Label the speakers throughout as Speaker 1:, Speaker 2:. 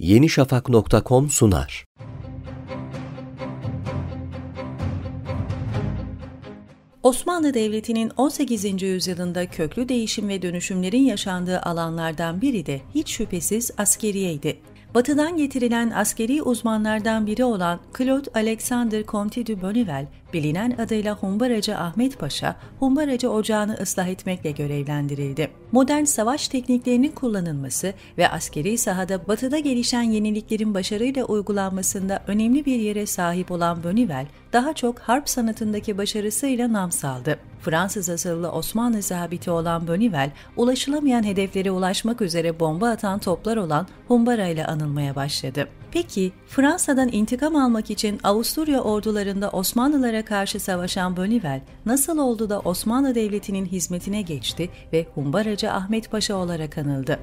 Speaker 1: yenişafak.com sunar.
Speaker 2: Osmanlı Devleti'nin 18. yüzyılında köklü değişim ve dönüşümlerin yaşandığı alanlardan biri de hiç şüphesiz askeriyeydi. Batı'dan getirilen askeri uzmanlardan biri olan Claude Alexander Comte de Bonneval, bilinen adıyla Humbaracı Ahmet Paşa, Humbaracı Ocağı'nı ıslah etmekle görevlendirildi. Modern savaş tekniklerinin kullanılması ve askeri sahada batıda gelişen yeniliklerin başarıyla uygulanmasında önemli bir yere sahip olan Bonneval, daha çok harp sanatındaki başarısıyla nam saldı. Fransız asıllı Osmanlı zabiti olan Bonneval, ulaşılamayan hedeflere ulaşmak üzere bomba atan toplar olan Humbara ile anılmaya başladı. Peki, Fransa'dan intikam almak için Avusturya ordularında Osmanlılara karşı savaşan Bonneval, nasıl oldu da Osmanlı Devleti'nin hizmetine geçti ve Humbaracı Ahmet Paşa olarak anıldı?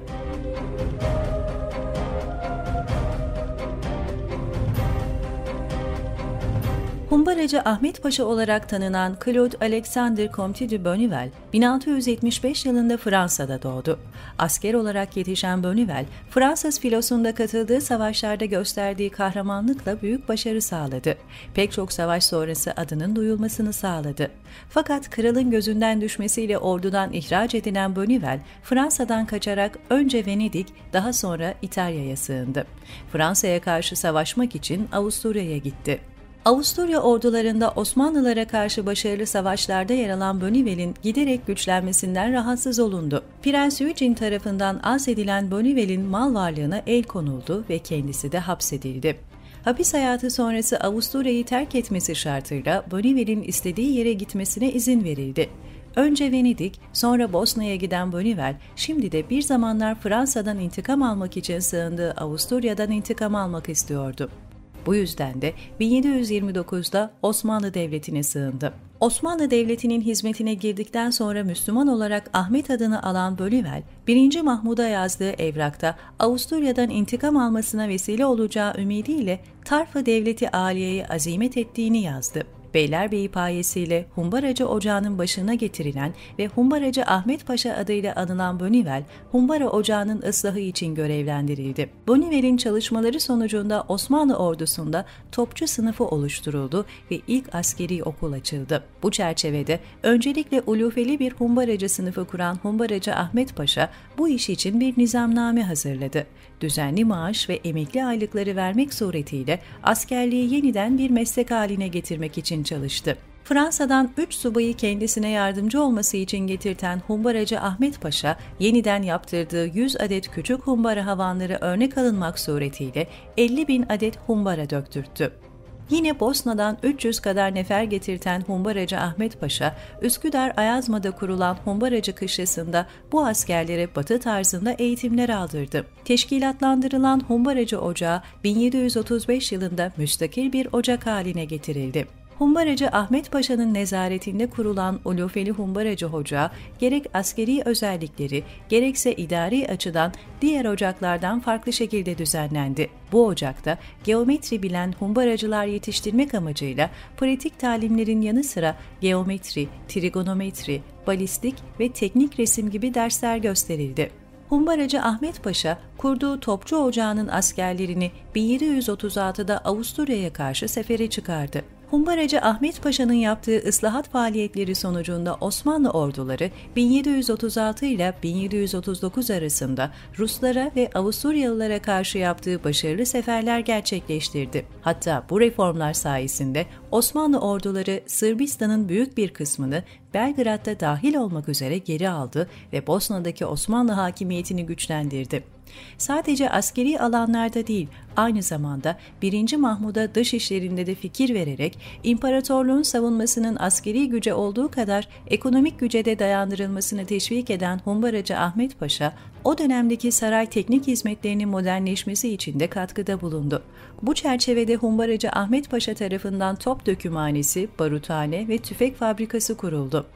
Speaker 2: Humbaracı Ahmet Paşa olarak tanınan Claude Alexander Comte de Bonneval, 1675 yılında Fransa'da doğdu. Asker olarak yetişen Bonneval, Fransız filosunda katıldığı savaşlarda gösterdiği kahramanlıkla büyük başarı sağladı. Pek çok savaş sonrası adının duyulmasını sağladı. Fakat kralın gözünden düşmesiyle ordudan ihraç edilen Bonneval, Fransa'dan kaçarak önce Venedik, daha sonra İtalya'ya sığındı. Fransa'ya karşı savaşmak için Avusturya'ya gitti. Avusturya ordularında Osmanlılara karşı başarılı savaşlarda yer alan Bonneval'in giderek güçlenmesinden rahatsız olundu. Prens Eugene tarafından azledilen Bonneval'in mal varlığına el konuldu ve kendisi de hapsedildi. Hapis hayatı sonrası Avusturya'yı terk etmesi şartıyla Bonneval'in istediği yere gitmesine izin verildi. Önce Venedik, sonra Bosna'ya giden Bonneval, şimdi de bir zamanlar Fransa'dan intikam almak için sığındığı Avusturya'dan intikam almak istiyordu. Bu yüzden de 1729'da Osmanlı Devleti'ne sığındı. Osmanlı Devleti'nin hizmetine girdikten sonra Müslüman olarak Ahmet adını alan Bölüvel, 1. Mahmud'a yazdığı evrakta Avusturya'dan intikam almasına vesile olacağı ümidiyle Tarfa Devleti Aliye'yi azimet ettiğini yazdı. Beylerbeyi payesiyle Humbaracı Ocağı'nın başına getirilen ve Humbaracı Ahmet Paşa adıyla anılan Bonivel, Humbara Ocağı'nın ıslahı için görevlendirildi. Bonivel'in çalışmaları sonucunda Osmanlı ordusunda topçu sınıfı oluşturuldu ve ilk askeri okul açıldı. Bu çerçevede öncelikle ulufeli bir Humbaracı sınıfı kuran Humbaracı Ahmet Paşa bu iş için bir nizamname hazırladı. Düzenli maaş ve emekli aylıkları vermek suretiyle askerliği yeniden bir meslek haline getirmek için çalıştı. Fransa'dan 3 subayı kendisine yardımcı olması için getirten Humbaracı Ahmet Paşa, yeniden yaptırdığı 100 adet küçük humbara havanları örnek alınmak suretiyle 50 bin adet humbara döktürttü. Yine Bosna'dan 300 kadar nefer getirten Humbaracı Ahmet Paşa, Üsküdar Ayazma'da kurulan Humbaracı kışlasında bu askerlere batı tarzında eğitimler aldırdı. Teşkilatlandırılan Humbaracı Ocağı 1735 yılında müstakil bir ocak haline getirildi. Humbaracı Ahmet Paşa'nın nezaretinde kurulan Ulufeli Humbaracı Hoca, gerek askeri özellikleri, gerekse idari açıdan diğer ocaklardan farklı şekilde düzenlendi. Bu ocakta geometri bilen humbaracılar yetiştirmek amacıyla pratik talimlerin yanı sıra geometri, trigonometri, balistik ve teknik resim gibi dersler gösterildi. Humbaracı Ahmet Paşa kurduğu Topçu Ocağı'nın askerlerini 1736'da Avusturya'ya karşı sefere çıkardı. Humbaracı Ahmet Paşa'nın yaptığı ıslahat faaliyetleri sonucunda Osmanlı orduları 1736 ile 1739 arasında Ruslara ve Avusturyalılara karşı yaptığı başarılı seferler gerçekleştirdi. Hatta bu reformlar sayesinde Osmanlı orduları Sırbistan'ın büyük bir kısmını Belgrad'da dahil olmak üzere geri aldı ve Bosna'daki Osmanlı hakimiyetini güçlendirdi. Sadece askeri alanlarda değil, aynı zamanda 1. Mahmud'a dış işlerinde de fikir vererek imparatorluğun savunmasının askeri güce olduğu kadar ekonomik güce de dayandırılmasını teşvik eden Humbaracı Ahmet Paşa, o dönemdeki saray teknik hizmetlerinin modernleşmesi için de katkıda bulundu. Bu çerçevede Humbaracı Ahmet Paşa tarafından top dökümhanesi, baruthane ve tüfek fabrikası kuruldu.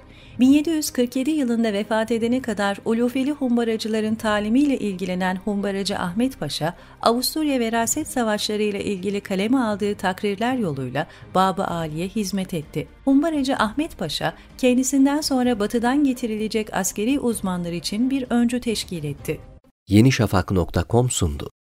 Speaker 2: 1747 yılında vefat edene kadar Ulufeli humbaracıların talimiyle ilgilenen humbaracı Ahmet Paşa, Avusturya veraset savaşları ile ilgili kaleme aldığı takrirler yoluyla Babı Ali'ye hizmet etti. Humbaracı Ahmet Paşa, kendisinden sonra batıdan getirilecek askeri uzmanlar için bir öncü teşkil etti.
Speaker 1: yenişafak.com sundu.